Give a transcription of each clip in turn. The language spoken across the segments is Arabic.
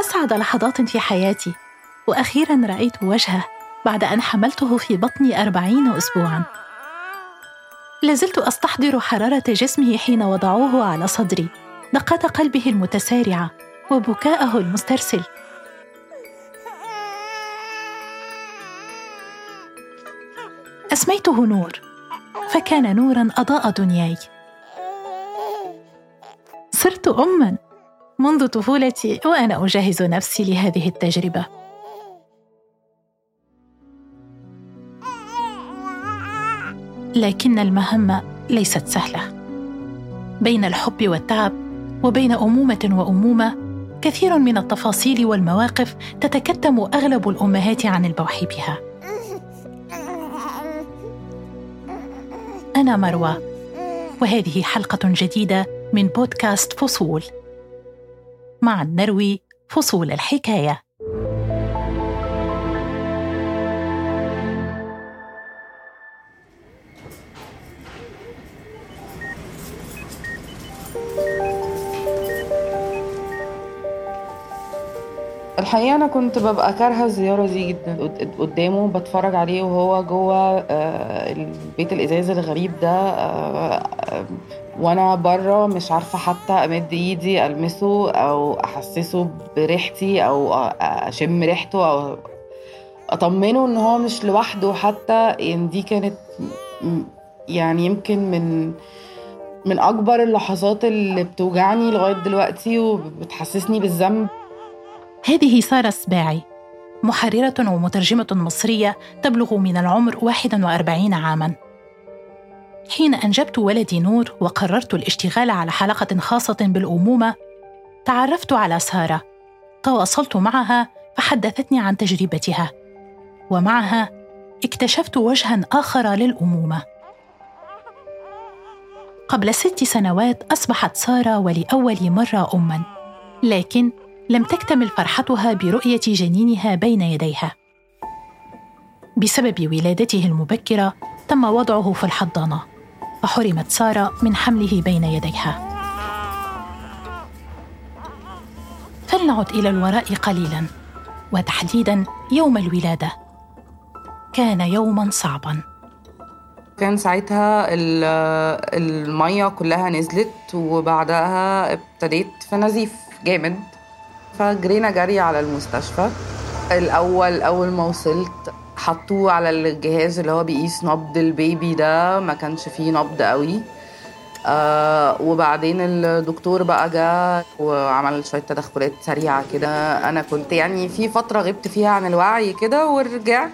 أسعد لحظات في حياتي وأخيرا رأيت وجهه بعد أن حملته في بطني أربعين أسبوعا. لازلت أستحضر حرارة جسمه حين وضعوه على صدري دقات قلبه المتسارعة وبكاءه المسترسل. أسميته نور فكان نورا أضاء دنياي. صرت أما. منذ طفولتي وأنا أجهز نفسي لهذه التجربة. لكن المهمة ليست سهلة. بين الحب والتعب وبين أمومة وأمومة كثير من التفاصيل والمواقف تتكتم أغلب الأمهات عن البوح بها. أنا مروى وهذه حلقة جديدة من بودكاست فصول. مع نروي فصول الحكاية. الحقيقة أنا كنت ببقى كارهة الزيارة دي جدا. قدامه بتفرج عليه وهو جوه آه، البيت الإزاز الغريب ده وأنا بره مش عارفة حتى أمد إيدي ألمسه أو أحسسه بريحتي أو أشم ريحته أو أطمنه إن هو مش لوحده. حتى يعني دي كانت يعني يمكن من من أكبر اللحظات اللي بتوجعني لغاية دلوقتي وبتحسسني بالذنب. هذه سارة السباعي محررة ومترجمة مصرية تبلغ من العمر 41 عاماً. حين أنجبت ولدي نور وقررت الاشتغال على حلقة خاصة بالأمومة تعرفت على سارة. تواصلت معها فحدثتني عن تجربتها. ومعها اكتشفت وجها آخر للأمومة. قبل ست سنوات أصبحت سارة ولأول مرة أماً لكن لم تكتمل فرحتها برؤية جنينها بين يديها. بسبب ولادته المبكرة تم وضعه في الحضانة. فحرمت سارة من حمله بين يديها. فلنعد إلى الوراء قليلا وتحديدا يوم الولادة. كان يوما صعبا. كان ساعتها المية كلها نزلت وبعدها ابتديت في نزيف جامد. فجرينا جري على المستشفى. الأول أول ما وصلت حطوه على الجهاز اللي هو بيقيس نبض البيبي ده ما كانش فيه نبض قوي. آه وبعدين الدكتور بقى جه وعمل شوية تدخلات سريعة كده. أنا كنت يعني في فترة غبت فيها عن الوعي كده ورجعت.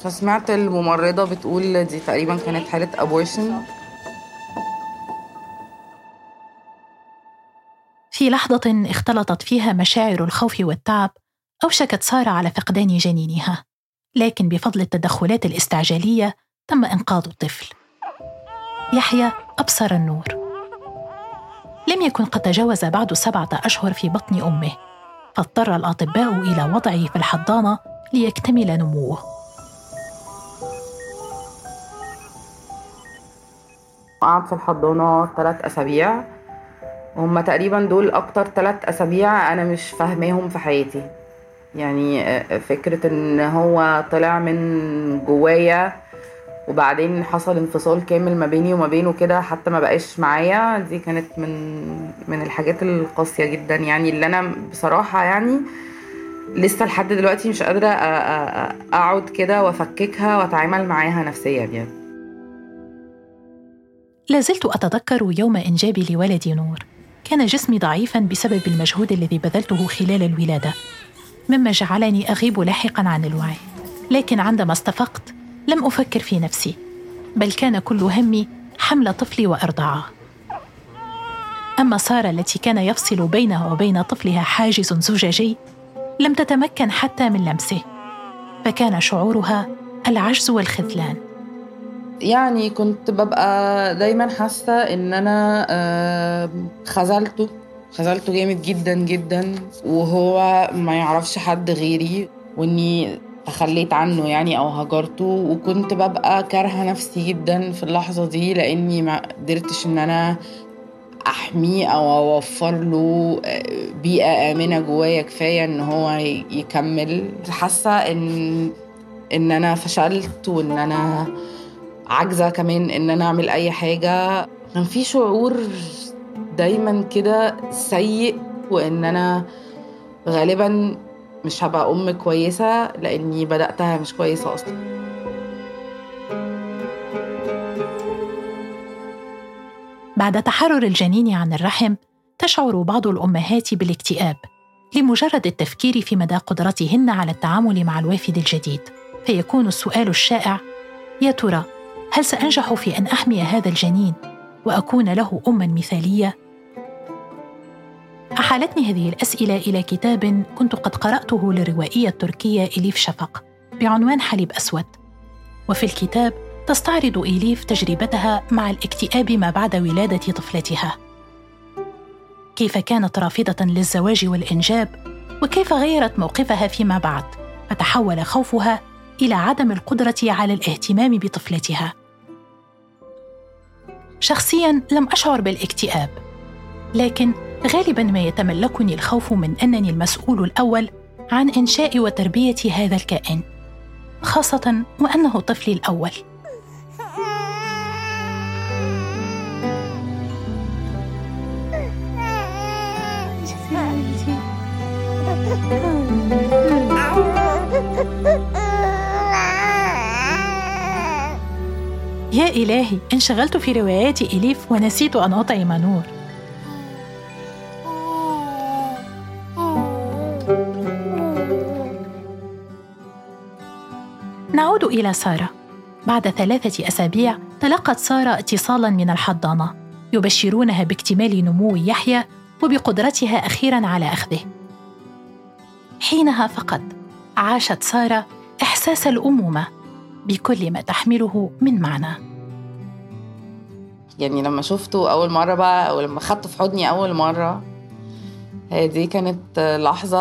فسمعت الممرضة بتقول دي تقريبا كانت حالة ابورشن في لحظة اختلطت فيها مشاعر الخوف والتعب أوشكت سارة على فقدان جنينها. لكن بفضل التدخلات الاستعجالية تم إنقاذ الطفل. يحيى أبصر النور. لم يكن قد تجاوز بعد سبعة أشهر في بطن أمه فاضطر الأطباء إلى وضعه في الحضانة ليكتمل نموه. قعد في الحضانة ثلاث أسابيع. هما تقريبا دول أكتر ثلاث أسابيع أنا مش فاهماهم في حياتي. يعني آه، فكرة إن هو طلع من جوايا وبعدين حصل انفصال كامل ما بيني وما بينه كده حتى ما بقاش معايا دي كانت من من الحاجات القاسية جدا. يعني اللي أنا بصراحة يعني لسه لحد دلوقتي مش قادرة أقعد كده وأفككها وأتعامل معاها نفسيا يعني. لازلت أتذكر يوم إنجابي لولدي نور. كان جسمي ضعيفا بسبب المجهود الذي بذلته خلال الولادة. مما جعلني أغيب لاحقا عن الوعي. لكن عندما استفقت لم أفكر في نفسي بل كان كل همي حمل طفلي وأرضعه. أما سارة التي كان يفصل بينها وبين طفلها حاجز زجاجي لم تتمكن حتى من لمسه فكان شعورها العجز والخذلان. يعني كنت ببقى دايما حاسة إن أنا خذلته. خذلته جامد جدا جدا وهو ما يعرفش حد غيري وإني تخليت عنه يعني أو هجرته. وكنت ببقى كارهة نفسي جدا في اللحظة دي لإني ما قدرتش إن أنا أحميه أو أوفر له بيئة آمنة جوايا كفاية إن هو يكمل. حاسة إن إن أنا فشلت وإن أنا عاجزة كمان إن أنا أعمل أي حاجة. كان في شعور دايما كده سيء وإن أنا غالبا مش هبقى أم كويسة لأني بدأتها مش كويسة أصلا. بعد تحرر الجنين عن الرحم تشعر بعض الأمهات بالاكتئاب لمجرد التفكير في مدى قدرتهن على التعامل مع الوافد الجديد. فيكون السؤال الشائع يا ترى هل سأنجح في أن أحمي هذا الجنين وأكون له اما مثالية؟ احالتني هذه الأسئلة إلى كتاب كنت قد قرأته للروائيه التركيه إليف شفق بعنوان حليب أسود. وفي الكتاب تستعرض إليف تجربتها مع الاكتئاب ما بعد ولادة طفلتها. كيف كانت رافضة للزواج والإنجاب؟ وكيف غيرت موقفها فيما بعد؟ فتحول خوفها إلى عدم القدرة على الاهتمام بطفلتها. شخصيا لم أشعر بالاكتئاب لكن غالبا ما يتملكني الخوف من أنني المسؤول الأول عن إنشاء وتربية هذا الكائن خاصة وأنه طفلي الأول. يا إلهي انشغلت في روايات إليف ونسيت أن أطعم نور إلى سارة. بعد ثلاثة أسابيع تلقت سارة اتصالا من الحضانة يبشرونها باكتمال نمو يحيى وبقدرتها أخيرا على أخذه. حينها فقط عاشت سارة إحساس الأمومة بكل ما تحمله من معنى. يعني لما شفته أول مرة بقى أو لما خدته في حضني أول مرة هي دي كانت لحظة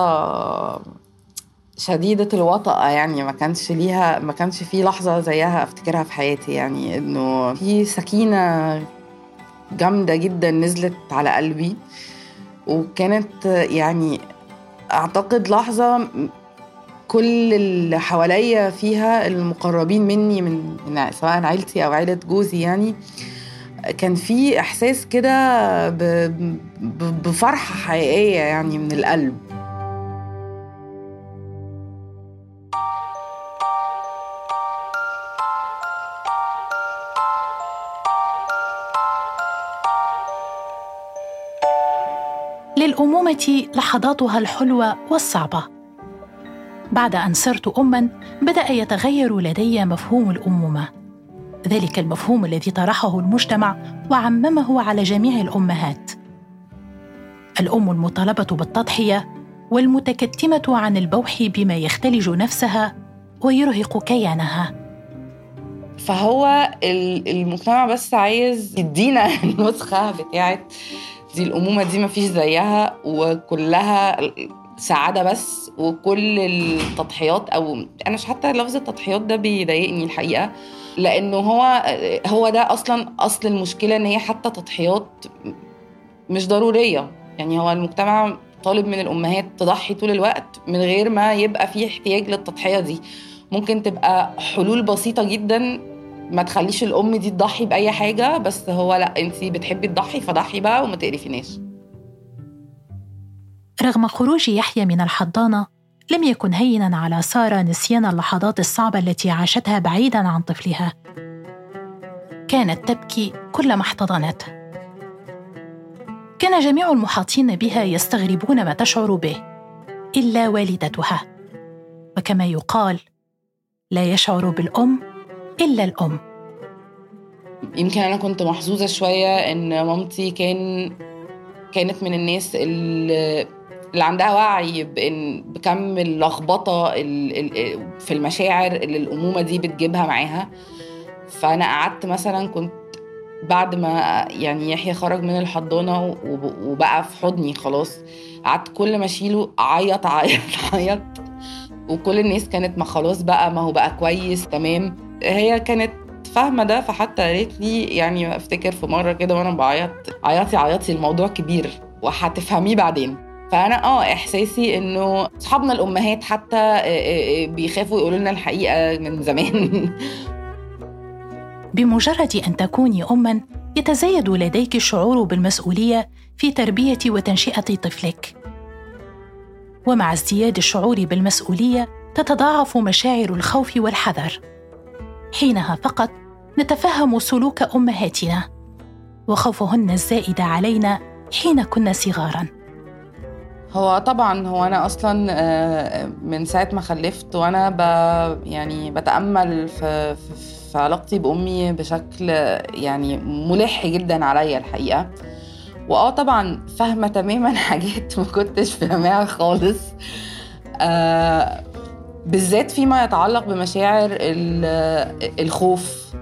شديدة الوطأة يعني ما كانش ليها ما كانش في لحظة زيها أفتكرها في حياتي يعني إنه في سكينة جامدة جدا نزلت على قلبي وكانت يعني أعتقد لحظة كل اللي حواليا فيها المقربين مني من, سواء عيلتي أو عيلة جوزي يعني كان في إحساس كده بفرحة حقيقية يعني من القلب. للامومه لحظاتها الحلوة والصعبة. بعد أن صرت اما بدأ يتغير لدي مفهوم الأمومة. ذلك المفهوم الذي طرحه المجتمع وعممه على جميع الأمهات. الأم المطالبة بالتضحية والمتكتمة عن البوح بما يختلج نفسها ويرهق كيانها. فهو المجتمع بس عايز يدينا النسخة بتاعت دي الأمومة دي مفيش زيها وكلها سعادة بس وكل التضحيات أو أنا مش حتى لفظ التضحيات ده بيضايقني الحقيقة لأنه هو هو ده أصلا أصل المشكلة إن هي حتى تضحيات مش ضرورية. يعني هو المجتمع طالب من الأمهات تضحي طول الوقت من غير ما يبقى في احتياج للتضحية دي. ممكن تبقى حلول بسيطة جدا ما تخليش الأم دي تضحي بأي حاجة بس هو لأ انت بتحبي تضحي فضحي بقى وما تقرفيناش. رغم خروج يحيى من الحضانة لم يكن هينا على سارة نسيان اللحظات الصعبة التي عاشتها بعيدا عن طفلها. كانت تبكي كلما احتضنته كان جميع المحاطين بها يستغربون ما تشعر به إلا والدتها. وكما يقال لا يشعر بالأم إلا الأم. يمكن أنا كنت محظوظة شوية إن مامتي كان كانت من الناس اللي اللي عندها وعي بان بكم اللخبطة في المشاعر اللي الأمومة دي بتجيبها معاها. فأنا قعدت مثلا كنت بعد ما يعني يحيى خرج من الحضانة وبقى في حضني خلاص. قعدت كل ما أشيله اعيط اعيط اعيط وكل الناس كانت ما خلاص بقى ما هو بقى كويس تمام. هي كانت فاهمة ده فحتى قالت لي يعني أفتكر في مرة كده وأنا بعيط عيطي عيطي الموضوع كبير وهتفهميه بعدين. فأنا آه إحساسي إنه أصحابنا الأمهات حتى آه، آه، آه، بيخافوا يقولوا لنا الحقيقة من زمان. بمجرد أن تكوني اما يتزايد لديك الشعور بالمسؤولية في تربية وتنشئة طفلك. ومع ازدياد الشعور بالمسؤولية تتضاعف مشاعر الخوف والحذر. حينها فقط نتفهم سلوك أمهاتنا وخوفهن الزائد علينا حين كنا صغارا. هو طبعا هو أنا أصلا آه، من ساعة ما خلفت وأنا ب يعني بتأمل في في علاقتي بأمي بشكل يعني ملح جدا عليا الحقيقة. وآه طبعا فاهمة تماما حاجات ما كنتش فاهماها خالص. آه بالذات فيما يتعلق بمشاعر الخوف.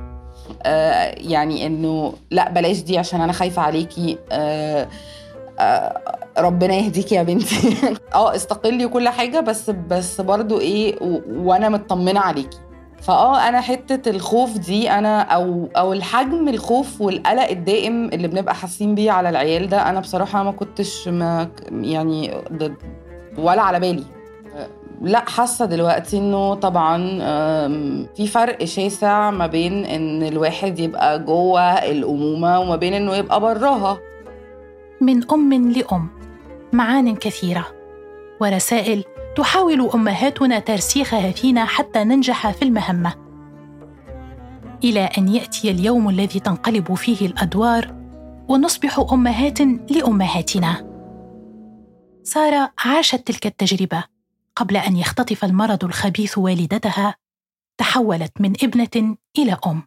آه يعني إنه لا بلاش دي عشان أنا خايفة عليكي. آه آه ربنا يهديكي يا بنتي. آه استقلي وكل حاجة بس بس برضو إيه وأنا مطمنة عليكي. فآه أنا حتة الخوف دي أنا أو أو الحجم الخوف والقلق الدائم اللي بنبقى حاسين بيه على العيال ده أنا بصراحة ما كنتش ما يعني ولا على بالي. لا حاسة دلوقتي إنه طبعا في فرق شاسع ما بين إن الواحد يبقى جوه الأمومة وما بين إنه يبقى براها. من أم لأم معان كثيرة ورسائل تحاول أمهاتنا ترسيخها فينا حتى ننجح في المهمة. إلى أن يأتي اليوم الذي تنقلب فيه الأدوار ونصبح أمهات لأمهاتنا. سارة عاشت تلك التجربة. قبل أن يختطف المرض الخبيث والدتها تحولت من ابنة إلى أم.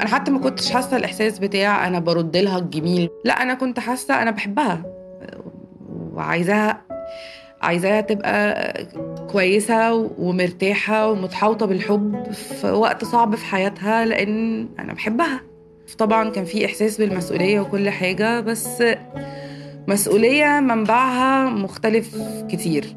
أنا حتى ما كنتش حاسة الإحساس بتاع أنا برد لها الجميل. لا أنا كنت حاسة أنا بحبها. وعايزاها عايزاها تبقى كويسة ومرتاحة ومتحوطة بالحب في وقت صعب في حياتها لأن أنا بحبها. طبعا كان في إحساس بالمسؤولية وكل حاجة بس مسؤولية منبعها مختلف كتير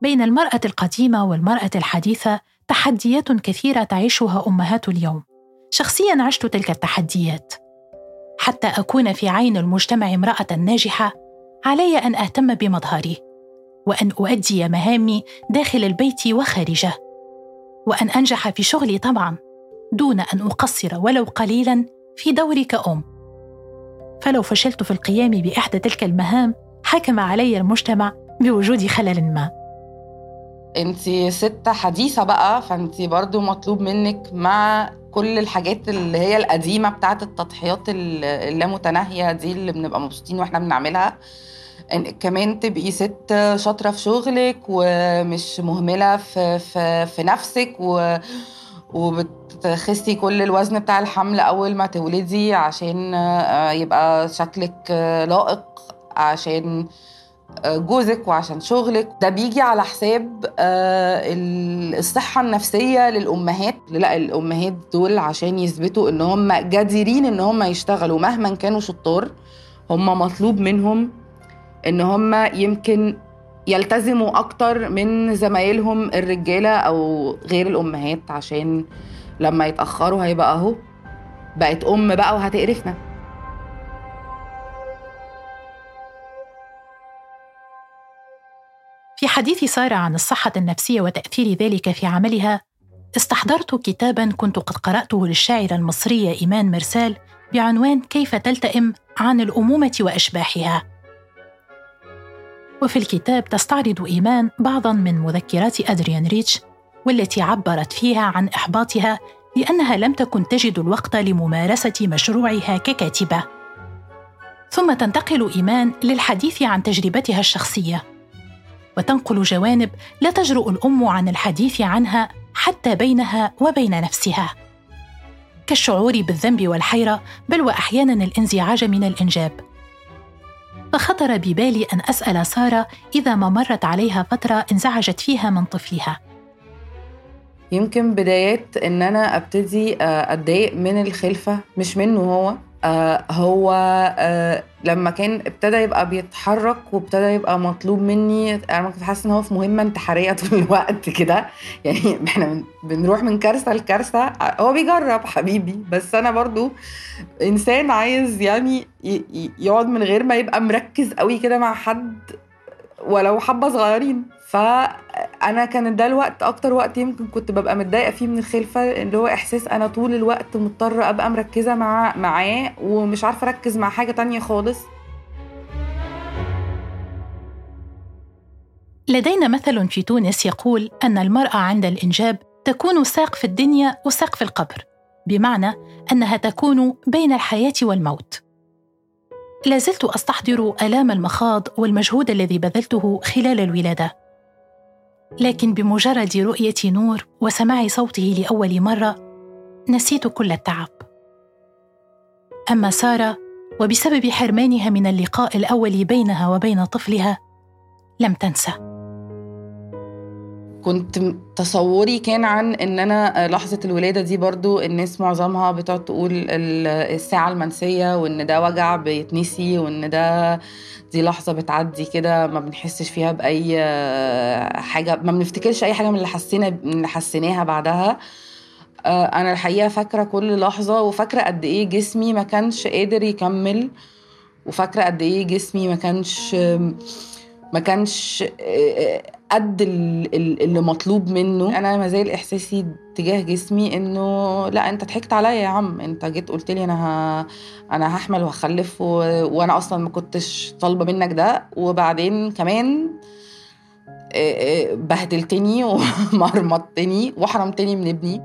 بين المرأة القديمة والمرأة الحديثة تحديات كثيرة تعيشها أمهات اليوم. شخصياً عشت تلك التحديات. حتى أكون في عين المجتمع امرأة ناجحة، علي أن أهتم بمظهري، وأن أؤدي مهامي داخل البيت وخارجه، وأن أنجح في شغلي طبعاً، دون أن أقصر ولو قليلاً في دوري كأم. فلو فشلت في القيام بإحدى تلك المهام، حكم علي المجتمع بوجود خلل ما. انت ست حديثة بقى فانت برضو مطلوب منك مع كل الحاجات اللي هي القديمة بتاعت التضحيات اللامتناهية دي اللي بنبقى مبسوطين وإحنا بنعملها. كمان تبقي ست شاطرة في شغلك ومش مهملة في في, في نفسك و وبتخسي كل الوزن بتاع الحمل أول ما تولدي عشان يبقى شكلك لائق عشان جوزك وعشان شغلك. ده بيجي على حساب آه، الصحة النفسية للأمهات. لا الأمهات دول عشان يثبتوا إن هم جديرين إن هم يشتغلوا مهما كانوا شطار هم مطلوب منهم إن هم يمكن يلتزموا أكتر من زمايلهم الرجالة أو غير الأمهات عشان لما يتأخروا هيبقى أهو بقت أم بقى وهتقرفنا. في حديث سارة عن الصحة النفسية وتأثير ذلك في عملها استحضرت كتابا كنت قد قرأته للشاعرة المصرية إيمان مرسال بعنوان كيف تلتئم عن الأمومة وأشباحها. وفي الكتاب تستعرض إيمان بعضا من مذكرات أدريان ريتش والتي عبرت فيها عن إحباطها لأنها لم تكن تجد الوقت لممارسة مشروعها ككاتبة. ثم تنتقل إيمان للحديث عن تجربتها الشخصية. وتنقل جوانب لا تجرؤ الأم عن الحديث عنها حتى بينها وبين نفسها. كالشعور بالذنب والحيرة بل واحيانا الانزعاج من الإنجاب. فخطر ببالي أن أسأل سارة إذا ما مرت عليها فترة انزعجت فيها من طفلها. يمكن بدايات إن أنا أبتدي آه، أتضايق من الخلفة مش منه هو. هو آه لما كان ابتدى يبقى بيتحرك وابتدى يبقى مطلوب مني أنا كنت حاسة إن هو في مهمة انتحارية طول الوقت كده. يعني إحنا بنروح من كارثة لكارثة. هو بيجرب حبيبي بس أنا برضو إنسان عايز يعني يقعد من غير ما يبقى مركز قوي كده مع حد ولو حبة صغيرين. فأنا كان ده الوقت أكتر وقت يمكن كنت ببقى متضايقة فيه من الخلفة اللي هو إحساس أنا طول الوقت مضطرة أبقى مركزة مع معاه ومش عارفة أركز مع حاجة تانية خالص. لدينا مثل في تونس يقول أن المرأة عند الإنجاب تكون ساق في الدنيا وساق في القبر بمعنى أنها تكون بين الحياة والموت. لازلت أستحضر آلام المخاض والمجهود الذي بذلته خلال الولادة. لكن بمجرد رؤية نور وسماع صوته لأول مرة نسيت كل التعب. أما سارة وبسبب حرمانها من اللقاء الأول بينها وبين طفلها لم تنسى. كنت تصوري كان عن إن أنا لحظة الولادة دي برضو الناس معظمها بتقعد تقول الساعة المنسية وإن ده وجع بيتنسي وإن ده دي لحظة بتعدي كده ما بنحسش فيها بأي حاجة ما بنفتكرش أي حاجة من اللي حسينا من اللي حسيناها بعدها. أنا الحقيقة فاكرة كل لحظة وفاكرة قد إيه جسمي ما كانش قادر يكمل وفاكرة قد إيه جسمي ما كانش ما كانش قد اللي مطلوب منه. أنا ما زال إحساسي تجاه جسمي إنه لا أنت ضحكت عليا يا عم. أنت جيت قلت لي أنا ه... أنا هحمل وهخلف و... وأنا أصلا ما كنتش طالبة منك ده. وبعدين كمان بهدلتني ومرمطتني وحرمتني من ابني.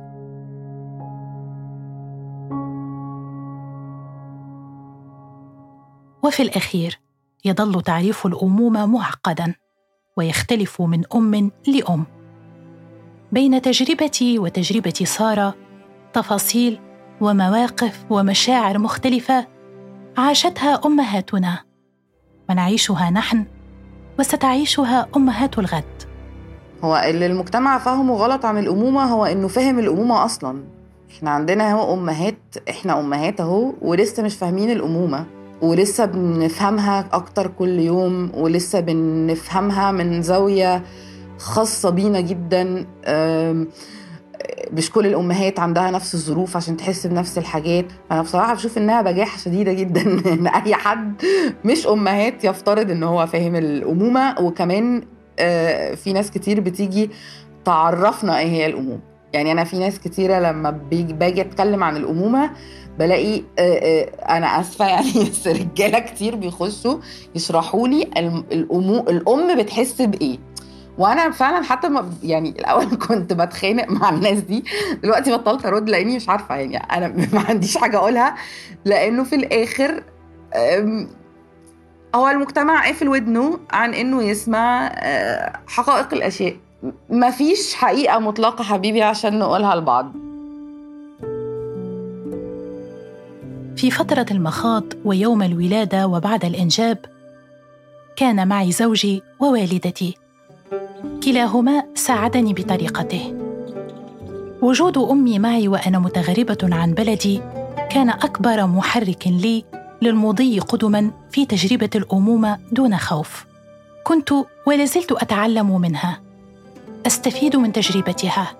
وفي الأخير يظل تعريف الأمومة معقدا ويختلف من أم لأم. بين تجربتي وتجربة سارة تفاصيل ومواقف ومشاعر مختلفة عاشتها أمهاتنا. ونعيشها نحن وستعيشها أمهات الغد. هو اللي المجتمع فهمه غلط عن الأمومة هو إنه فهم الأمومة أصلا. إحنا عندنا هو أمهات إحنا أمهات أهو ولسه مش فاهمين الأمومة. ولسه بنفهمها أكتر كل يوم ولسه بنفهمها من زاوية خاصة بينا جدا. مش كل الأمهات عندها نفس الظروف عشان تحس بنفس الحاجات. فانا بصراحة بشوف إنها بجاحة شديدة جدا إن أي حد مش أمهات يفترض إن هو فاهم الأمومة. وكمان آه، في ناس كتير بتيجي تعرفنا إيه هي الأمومة. يعني أنا في ناس كتيرة لما باجي أتكلم عن الأمومة بلاقي آه، آه، أنا آسفة يعني بس رجالة كتير بيخشوا يشرحوا لي الامو الأم بتحس بإيه. وأنا فعلا حتى ما يعني الأول كنت بتخانق مع الناس دي دلوقتي بطلت أرد لأني مش عارفة يعني أنا ما عنديش حاجة أقولها لأنه في الآخر هو المجتمع قافل ودنه عن إنه يسمع آه، حقائق الأشياء. مفيش حقيقة مطلقة حبيبي عشان نقولها لبعض. في فترة المخاض ويوم الولادة وبعد الإنجاب كان معي زوجي ووالدتي. كلاهما ساعدني بطريقته. وجود أمي معي وأنا متغربة عن بلدي كان أكبر محرك لي للمضي قدما في تجربة الأمومة دون خوف. كنت ولازلت أتعلم منها. أستفيد من تجربتها.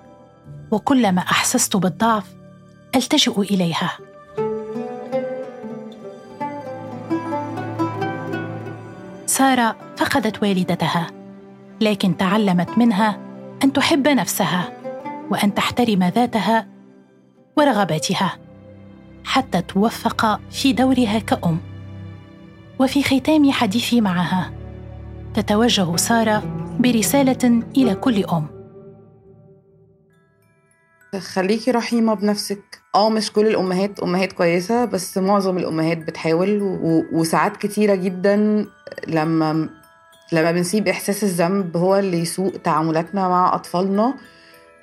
وكلما أحسست بالضعف ألتجئ إليها. سارة فقدت والدتها لكن تعلمت منها أن تحب نفسها وأن تحترم ذاتها ورغباتها حتى توفق في دورها كأم. وفي ختام حديثي معها تتوجه سارة برسالة إلى كل أم. خليكي رحيمة بنفسك. آه مش كل الأمهات أمهات كويسة بس معظم الأمهات بتحاول و... وساعات كتيرة جدا لما لما بنسيب إحساس الذنب هو اللي يسوق تعاملاتنا مع أطفالنا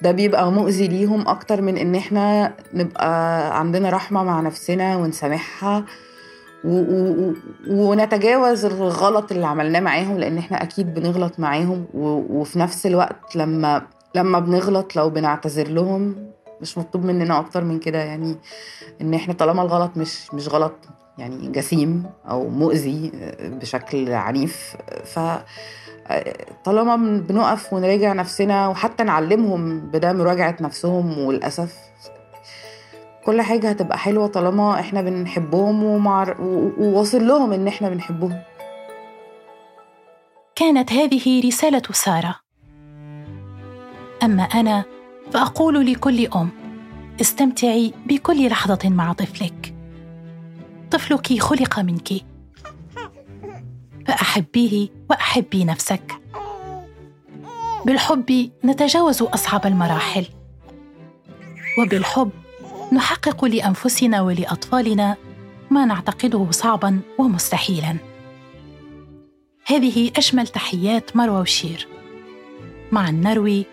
ده بيبقى مؤذي ليهم أكتر من إن إحنا نبقى عندنا رحمة مع نفسنا ونسامحها و... و... ونتجاوز الغلط اللي عملناه معاهم لأن إحنا أكيد بنغلط معاهم و... وفي نفس الوقت لما لما بنغلط لو بنعتذر لهم مش مطلوب مننا أكتر من كده. يعني إن إحنا طالما الغلط مش مش غلط يعني جسيم أو مؤذي بشكل عنيف. ف طالما بنقف ونراجع نفسنا وحتى نعلمهم بده مراجعة نفسهم وللأسف كل حاجة هتبقى حلوة طالما إحنا بنحبهم ومع... وواصل لهم إن إحنا بنحبهم. كانت هذه رسالة سارة. أما أنا فأقول لكل أم استمتعي بكل لحظة مع طفلك. طفلك خلق منك. فأحبيه وأحبي نفسك. بالحب نتجاوز أصعب المراحل. وبالحب نحقق لأنفسنا ولأطفالنا ما نعتقده صعبا ومستحيلا. هذه أجمل تحيات مروى وشير. مع النروي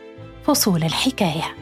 فصول الحكاية.